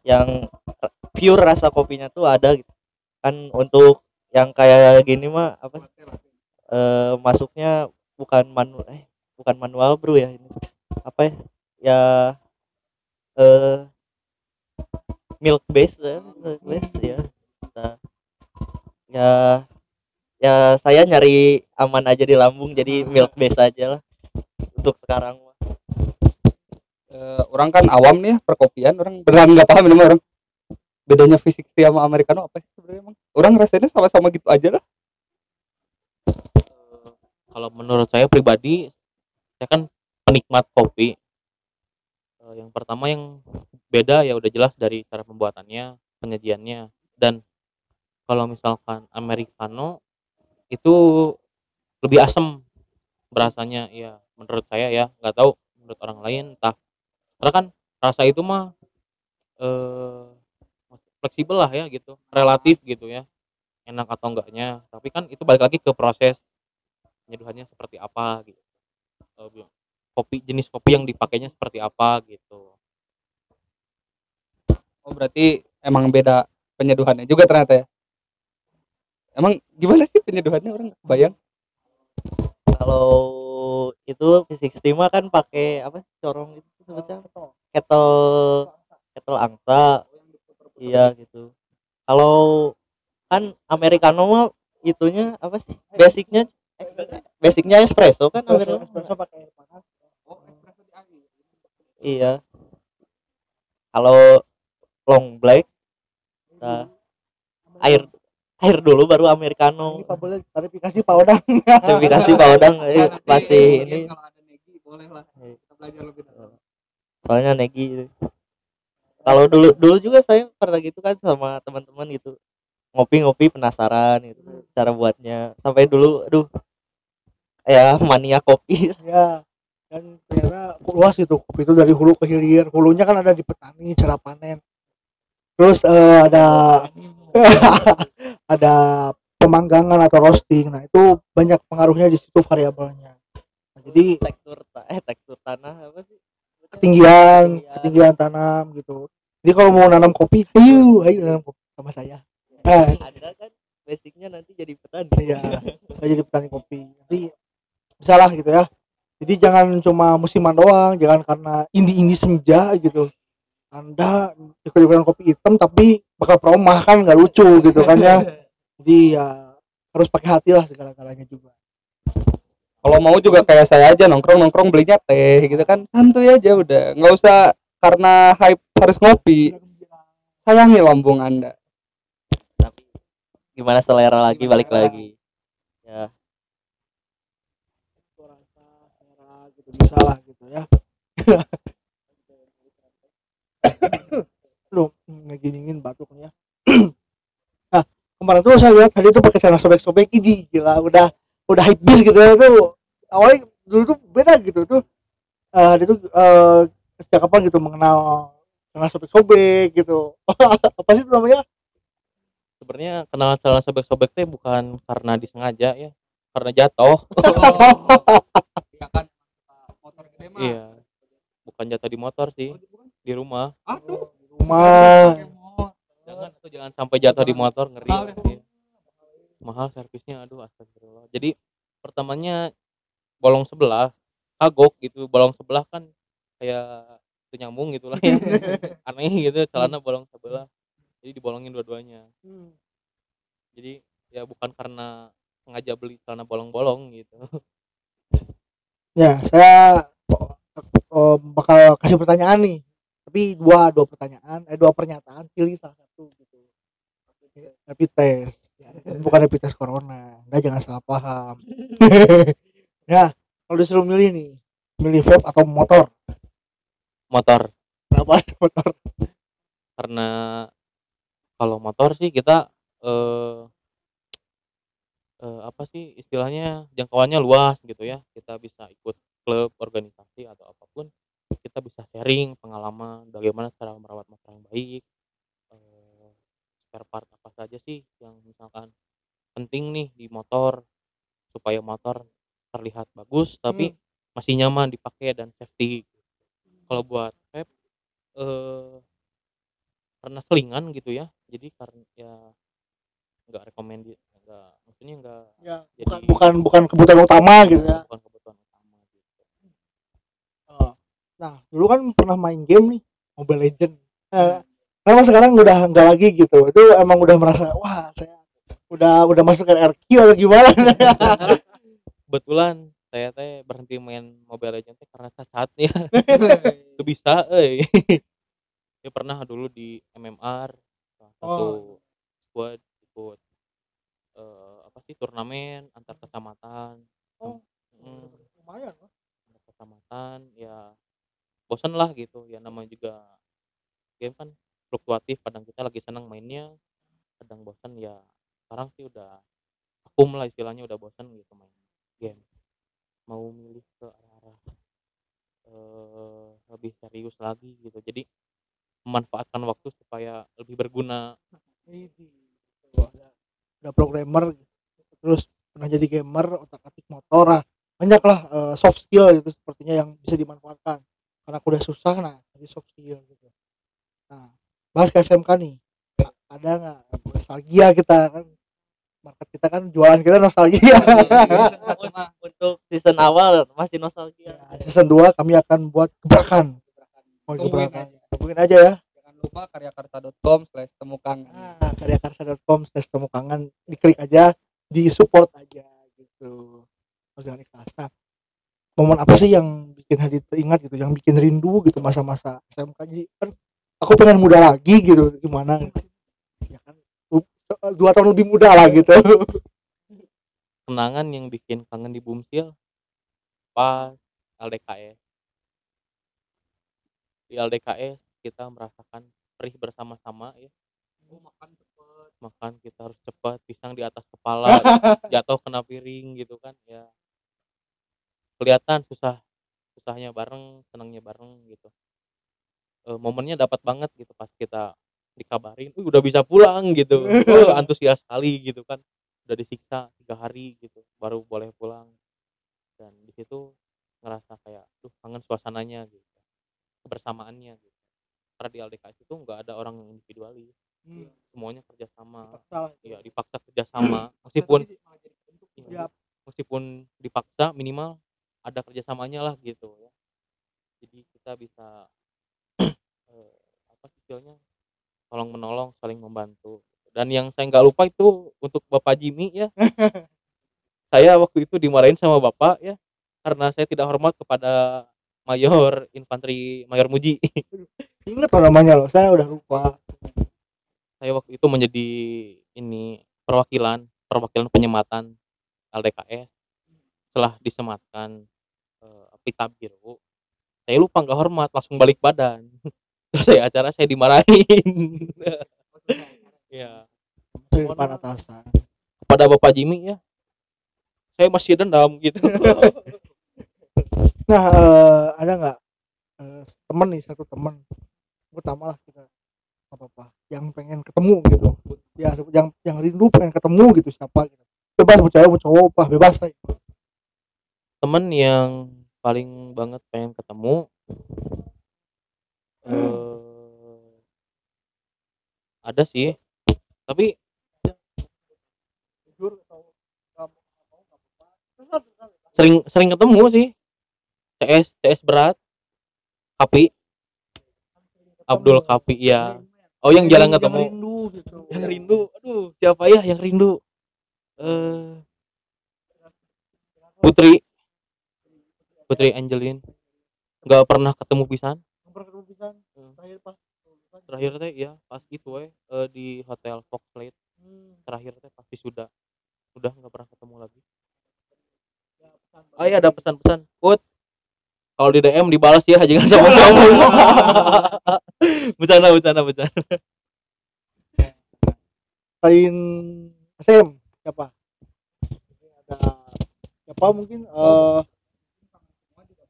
Yang pure rasa kopinya tuh ada gitu. Kan untuk yang kayak gini mah apa eh, masuknya bukan manual eh bukan manual bro ya. Ini apa ya? Ya eh milk base ya milk base ya. Nah, ya ya saya nyari aman aja di lambung jadi milk base aja lah untuk sekarang mah. Eh, orang kan awam nih ya, perkopian orang beneran nggak paham ini orang bedanya fisik sama americano apa sih sebenarnya emang orang rasanya sama-sama gitu aja lah. Eh, kalau menurut saya pribadi saya kan penikmat kopi. Eh, yang pertama yang beda ya udah jelas dari cara pembuatannya penyajiannya. Dan kalau misalkan americano itu lebih asam berasanya. Ya menurut saya ya nggak tahu menurut orang lain entah. Karena kan rasa itu mah eh fleksibel lah ya gitu relatif gitu ya. Enak atau enggaknya tapi kan itu balik lagi ke proses penyeduhannya seperti apa gitu. Kopi jenis kopi yang dipakainya seperti apa gitu. Oh berarti emang beda penyeduhannya juga ternyata ya. Emang gimana sih penyeduhannya orang kebayang? kalau itu V60 mah kan pakai apa sih corong itu sebutnya kettle kettle angsa iya gitu kalau kan americano mah itunya apa sih basicnya basicnya espresso kan espresso, americano espresso pakai air panas Oh espresso di akhir. iya kalau long black nah, air air dulu baru americano ini Pak boleh klarifikasi Pak Odang sertifikasi Pak Odang eh, Nah, masih ini Kalau ada Negi boleh lah. Iya. Kita belajar lebih dalam. soalnya Negi. Kalau dulu dulu juga saya pernah gitu kan sama teman-teman gitu. Ngopi-ngopi penasaran gitu cara buatnya. Sampai dulu aduh ya mania kopi. Ya dan ternyata luas gitu kopi itu dari hulu ke hilir. Hulunya kan ada di petani cara panen. Terus eh, ada ada pemanggangan atau roasting. Nah itu banyak pengaruhnya di situ variabelnya. Nah, jadi tekstur eh tekstur tanah apa sih? Ketinggian Ketinggian. ketinggian tanam gitu jadi kalau mau nanam kopi ayo ayo nanam kopi sama saya. Eh, ada kan? Basicnya nanti jadi petani. Iya saya jadi petani kopi. Jadi bisa lah gitu ya. Jadi jangan cuma musiman doang jangan karena indi-indi senja gitu. Anda ikut-ikutan kopi hitam tapi bakal promah kan nggak lucu gitu kan ya. Jadi ya harus pakai hati lah segala-galanya juga. Kalau mau juga kayak saya aja nongkrong nongkrong belinya teh gitu kan. Santuy aja udah nggak usah karena hype harus ngopi sayangi lambung anda. Tapi gimana selera lagi? Balik lagi. Ya. Gitu bisa lah gitu ya. Lu ngeginiin batuk nih ya. Nah kemarin tuh saya lihat tadi tuh pakai celana sobek-sobek ini gila udah udah hype bis gitu ya itu awalnya dulu tuh beda gitu tuh. Eh dia tuh eh sejak kapan gitu mengenal celana sobek-sobek gitu. Apa sih itu namanya? Sebenarnya kenal celana sobek-sobek teh bukan karena disengaja ya karena jatuh. Ya kan motor gede mah. Iya bukan jatuh di motor sih di rumah. Aduh. Rumah. Jangan itu jangan sampai jatuh di motor ngeri Mahal ya? Mahal servisnya aduh astagfirullah. Jadi pertamanya bolong sebelah kagok gitu bolong sebelah kan kayak itu nyambung gitu lah ya aneh gitu celana bolong sebelah jadi dibolongin dua-duanya jadi ya bukan karena sengaja beli celana bolong-bolong gitu Ya, saya oh, bakal kasih pertanyaan nih. Tapi dua dua pertanyaan, eh dua pernyataan, pilih salah satu gitu. Rapid test, ya, bukan rapid test corona. Anda jangan salah paham. ya, kalau disuruh milih nih, milih vape atau motor? Motor. Kenapa motor? karena kalau motor sih kita eh, eh, apa sih istilahnya jangkauannya luas gitu ya. Kita bisa ikut klub organisasi atau apa pun kita bisa sharing pengalaman bagaimana cara merawat motor yang baik eh, spare part apa saja sih yang misalkan penting nih di motor supaya motor terlihat bagus tapi masih nyaman dipakai dan safety kalau buat vape eh karena selingan gitu ya jadi karena ya nggak recommended nggak maksudnya nggak Ya, bukan Jadi- bukan bukan kebutuhan utama gitu ya. bukan kebutuhan utama gitu Oh. Nah, dulu kan pernah main game nih, Mobile Legend. Eh, kenapa sekarang udah nggak lagi gitu? Itu emang udah merasa wah saya udah udah masuk ke RQ atau gimana? kebetulan saya teh berhenti main Mobile Legends teh karena sasatnya itu bisa eh dia pernah dulu di MMR satu squad ikut eh, apa sih turnamen antar kecamatan Oh. Mm, Lumayan. loh. antar kecamatan ya bosan lah gitu ya namanya juga game kan fluktuatif kadang kita lagi senang mainnya kadang bosan ya sekarang sih udah akum lah istilahnya udah bosan gitu main game mau milih ke arah eh, lebih serius lagi gitu. Jadi memanfaatkan waktu supaya lebih berguna. Tuh, ada, ada programmer terus pernah jadi gamer otak atik motor lah banyak lah eh, soft skill itu sepertinya yang bisa dimanfaatkan. Karena aku udah susah nah jadi soft skill gitu. Nah bahas ke SMK nih. Ada nggak? Nostalgia kita kan market kita kan jualan kita nostalgia. Untuk season awal masih nostalgia. Ya, season 2 kami akan buat gebrakan. Mau Tungguin gebrakan. aja. tungguin aja ya. Jangan lupa karyakarsa.com slash temukan nah, karyakarsa.com slash temu kangen diklik aja di support aja gitu. Jangan ikhlas nah momen apa sih yang bikin Hadi teringat gitu? Yang bikin rindu gitu masa-masa SMK jadi kan aku pengen muda lagi gitu. Gimana? gitu. Du- dua tahun lebih muda lah gitu. Kenangan yang bikin kangen di Bumsil pas LDKS di LDKS kita merasakan perih bersama-sama ya. Makan cepet. Makan kita harus cepat pisang di atas kepala jatuh kena piring gitu kan ya. Kelihatan susah susahnya bareng senangnya bareng gitu. Eh, momennya dapat banget gitu pas kita dikabarin "Wih, udah bisa pulang gitu. Oh, antusias sekali gitu kan. Udah disiksa tiga hari gitu baru boleh pulang. Dan di situ ngerasa kayak tuh kangen suasananya gitu. Kebersamaannya gitu. Karena di LDKS itu nggak ada orang yang individualis. Semuanya kerjasama. Ya dipaksa kerjasama. Meskipun Ya. meskipun dipaksa minimal ada kerjasamanya lah gitu ya. Jadi kita bisa eh, apa sih istilahnya tolong menolong saling membantu. Dan yang saya nggak lupa itu untuk bapak Jimmy ya. Saya waktu itu dimarahin sama bapak ya karena saya tidak hormat kepada mayor infanteri mayor Muji. Inget loh namanya loh? Saya udah lupa. Saya waktu itu menjadi ini perwakilan perwakilan penyematan LDKS setelah disematkan eh, pita biru saya lupa nggak hormat langsung balik badan selesai acara saya dimarahin. Ya di depan atasan kepada bapak Jimmy ya. Saya masih dendam gitu. Nah eh, ada nggak? Eh, temen nih satu temen. Pertama lah kita. Apa apa yang pengen ketemu gitu. Ya yang yang rindu pengen ketemu gitu. Siapa gitu. Bebas mau cewek mau cowok apa bebas lah temen yang paling banget pengen ketemu eh ada sih. Tapi sering sering ketemu sih. CS CS berat. Kapi Abdul Kapi ya oh yang jarang ketemu. rindu gitu. Yang rindu. Aduh siapa ya yang rindu? Eh Putri. Putri Angelin. Nggak pernah ketemu pisan Ketemu pisan, Hmm. terakhir pas terakhir teh ya pas itu eh, di hotel Foxlate Hmm, terakhir teh pasti sudah udah nggak pernah ketemu lagi. Ya, pesan oh iya ada pesan-pesan. Put kalau di DM dibalas ya jangan sama kamu. Bercanda bercanda bercanda. Selain SM siapa? Ini ada siapa mungkin eh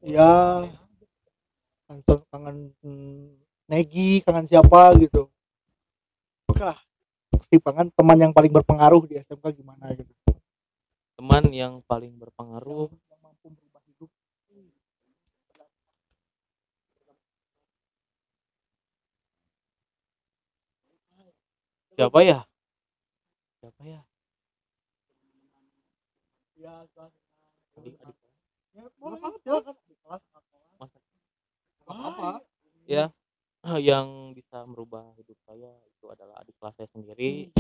ya kangen kangen Negi kangen siapa gitu. Oke lah kesimpangan teman yang paling berpengaruh di SMK gimana gitu. Teman yang paling berpengaruh. Yang mampu merubah hidup. Siapa ya? Siapa ya? Ya adik adik ya boleh silakan di kelas atau masa apa ya. Yang bisa merubah hidup saya itu adalah adik kelas saya sendiri.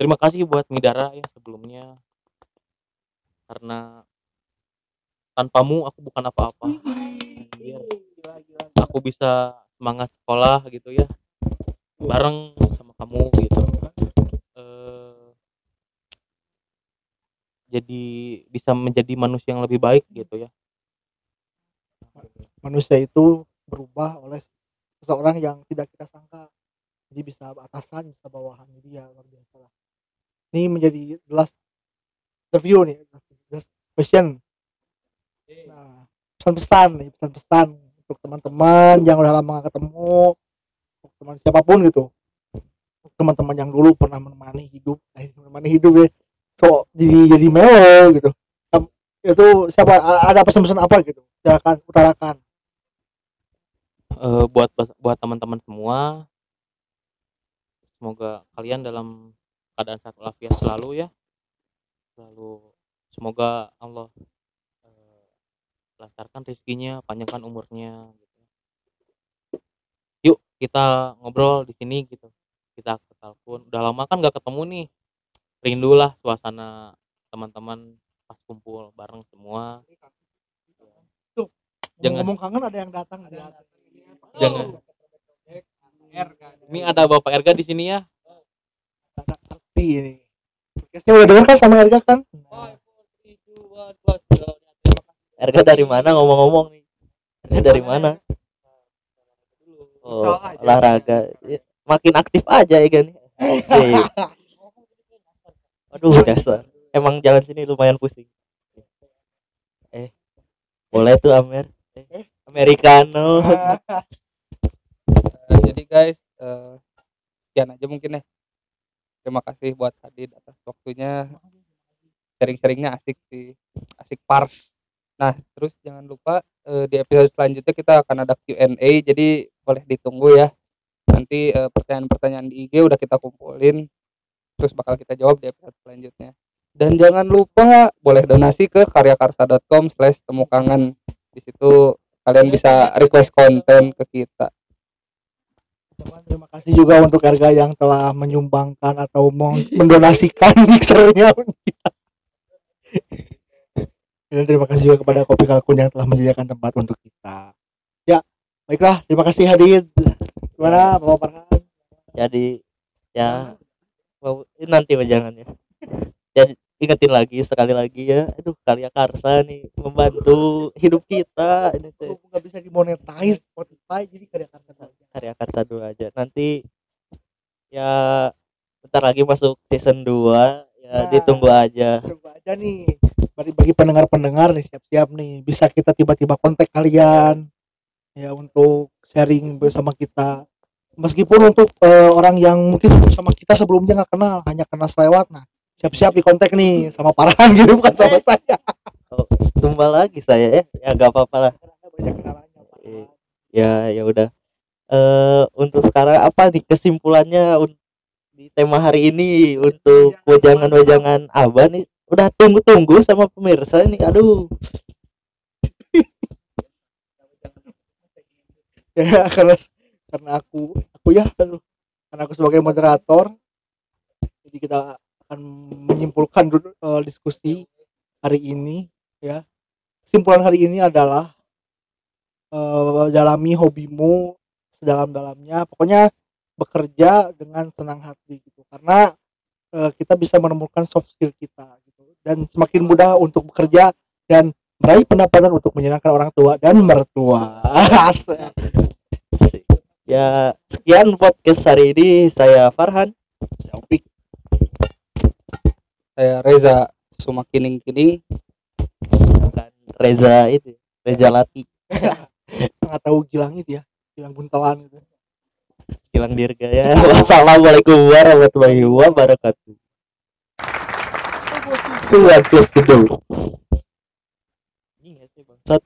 Terima kasih buat Midara ya sebelumnya. Karena tanpamu aku bukan apa-apa. Aku bisa semangat sekolah gitu ya. Bareng sama kamu gitu. Eh, jadi bisa menjadi manusia yang lebih baik gitu ya manusia itu berubah oleh seseorang yang tidak kita sangka. Jadi bisa atasan bisa bawahan. Jadi ya luar biasa lah. Ini menjadi the last interview nih the last question. Nah pesan-pesan nih pesan-pesan untuk teman-teman yang udah lama gak ketemu untuk teman siapa pun gitu. Untuk teman-teman yang dulu pernah menemani hidup eh, menemani hidup ya so jadi jadi melo gitu itu siapa ada pesan-pesan apa gitu? Silakan utarakan. Eh, buat buat teman-teman semua semoga kalian dalam keadaan sehat walafiat selalu ya. Selalu semoga Allah eh, lancarkan rezekinya panjangkan umurnya gitu. yuk kita ngobrol di sini gitu. Kita ke telepon. Udah lama kan gak ketemu nih. Rindulah suasana teman-teman kumpul bareng semua. Jangan. ngomong kangen ada yang datang. Jangan. Erga. ini ada bapak Erga di sini ya? Ngerti ini. Podcastnya udah denger kan sama Erga kan? Erga dari mana ngomong-ngomong nih? Erga dari mana? Oh olahraga. Ya, makin aktif aja ya kan aduh dasar. Emang jalan sini lumayan pusing boleh tuh Amer. Eh, Americano. Eh, jadi guys eh, sekian aja mungkin ya. Terima kasih buat Hadid atas waktunya. Sharing-sharingnya asik sih. Asik pars. Nah terus jangan lupa eh, di episode selanjutnya kita akan ada Q&A jadi boleh ditunggu ya. Nanti pertanyaan-pertanyaan di IG udah kita kumpulin. Terus bakal kita jawab di episode selanjutnya dan jangan lupa boleh donasi ke karyakarsa.com slash temukangen. Di situ kalian bisa request konten ke kita. Teman, terima kasih juga untuk Erga yang telah menyumbangkan atau mendonasikan mixernya. Dan terima kasih juga kepada Kopi Kalkun yang telah menyediakan tempat untuk kita. Ya baiklah. Terima kasih Hadid. Gimana? Bapak Farhan jadi ya mau ini nanti mah ya jadi ingetin lagi sekali lagi ya aduh karya karsa nih membantu hidup kita ini tuh nggak bisa dimonetize Spotify jadi karya karya saja karya karsa dulu aja. Nanti ya bentar lagi masuk season 2 ya Nah. ditunggu aja. coba aja nih. Bagi bagi pendengar-pendengar nih siap-siap nih. Bisa kita tiba-tiba kontak kalian ya untuk sharing bersama kita. Meskipun untuk eh, orang yang mungkin sama kita sebelumnya nggak kenal hanya kenal selewat nah siap-siap di kontak nih sama Farhan gitu bukan sama saya. Tumbal lagi saya ya? Ya gak apa-apa lah. Banyak kenalannya. Iya. ya ya udah. Eh untuk sekarang apa nih kesimpulannya di tema hari ini untuk wejangan-wejangan abah nih? Udah tunggu-tunggu sama pemirsa nih aduh. Ya karena karena aku aku ya aduh, karena aku sebagai moderator jadi kita akan menyimpulkan dulu eh, diskusi hari ini ya. Kesimpulan hari ini adalah eh, dalami hobimu sedalam-dalamnya pokoknya bekerja dengan senang hati gitu. Karena eh, kita bisa menemukan soft skill kita gitu. Dan semakin mudah untuk bekerja dan meraih pendapatan untuk menyenangkan orang tua dan mertua. Ya sekian podcast hari ini. Saya Farhan. Taufik saya Reza Sumakining Kining dan Reza itu Reza Lati. Nggak tahu Gilang itu ya Gilang buntelan gitu hilang dirga ya. Wassalamualaikum warahmatullahi wabarakatuh. Tuhan the door. Ini nggak sih, Bangsat.